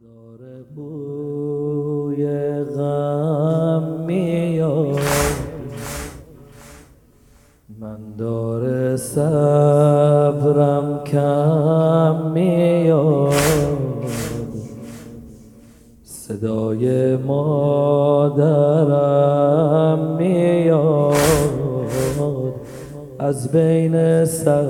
داره بوی غم میاد من داره صبرم کم میاد صدای مادرم میاد از بین صحرا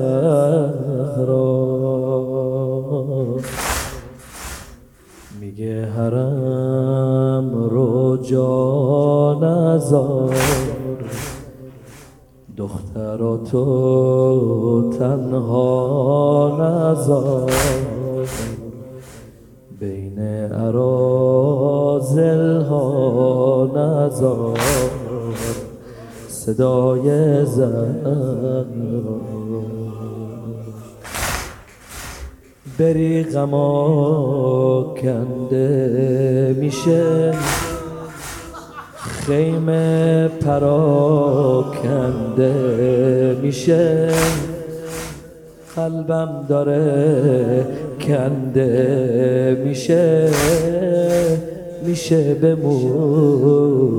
میگه حرم رو جا نزار دختر تو تنها نزار. بین ارازل ها نزار. صدای زن بری غما کنده میشه. خیمه پراکنده میشه. قلبم داره کنده میشه. میشه بمونی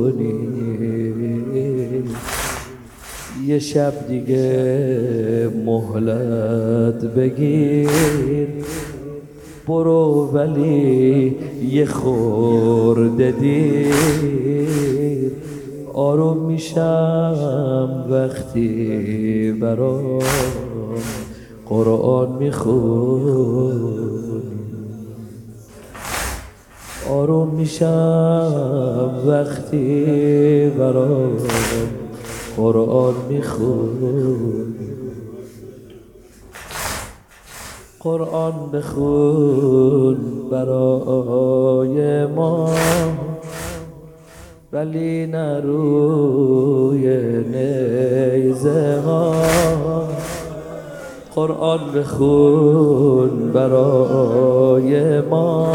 یه شب دیگه مهلت بگیر. برو ولی یه خورده دیر. آروم میشم وقتی برام قرآن می‌خونی. آروم میشم وقتی برام قرآن می‌خونی قرآن بخون برای ما ولی نروی نیزه ها قرآن بخون برای ما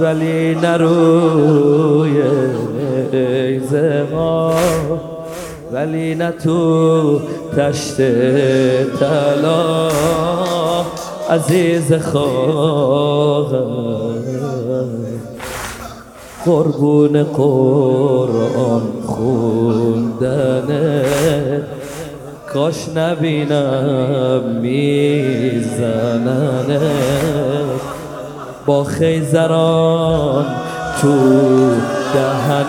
ولی نروی نیزه ها ولی نه تو تشت طلا. عزیز قربون قرآن خوندنه کاش نبینم میزننه با خیزران تو دهنت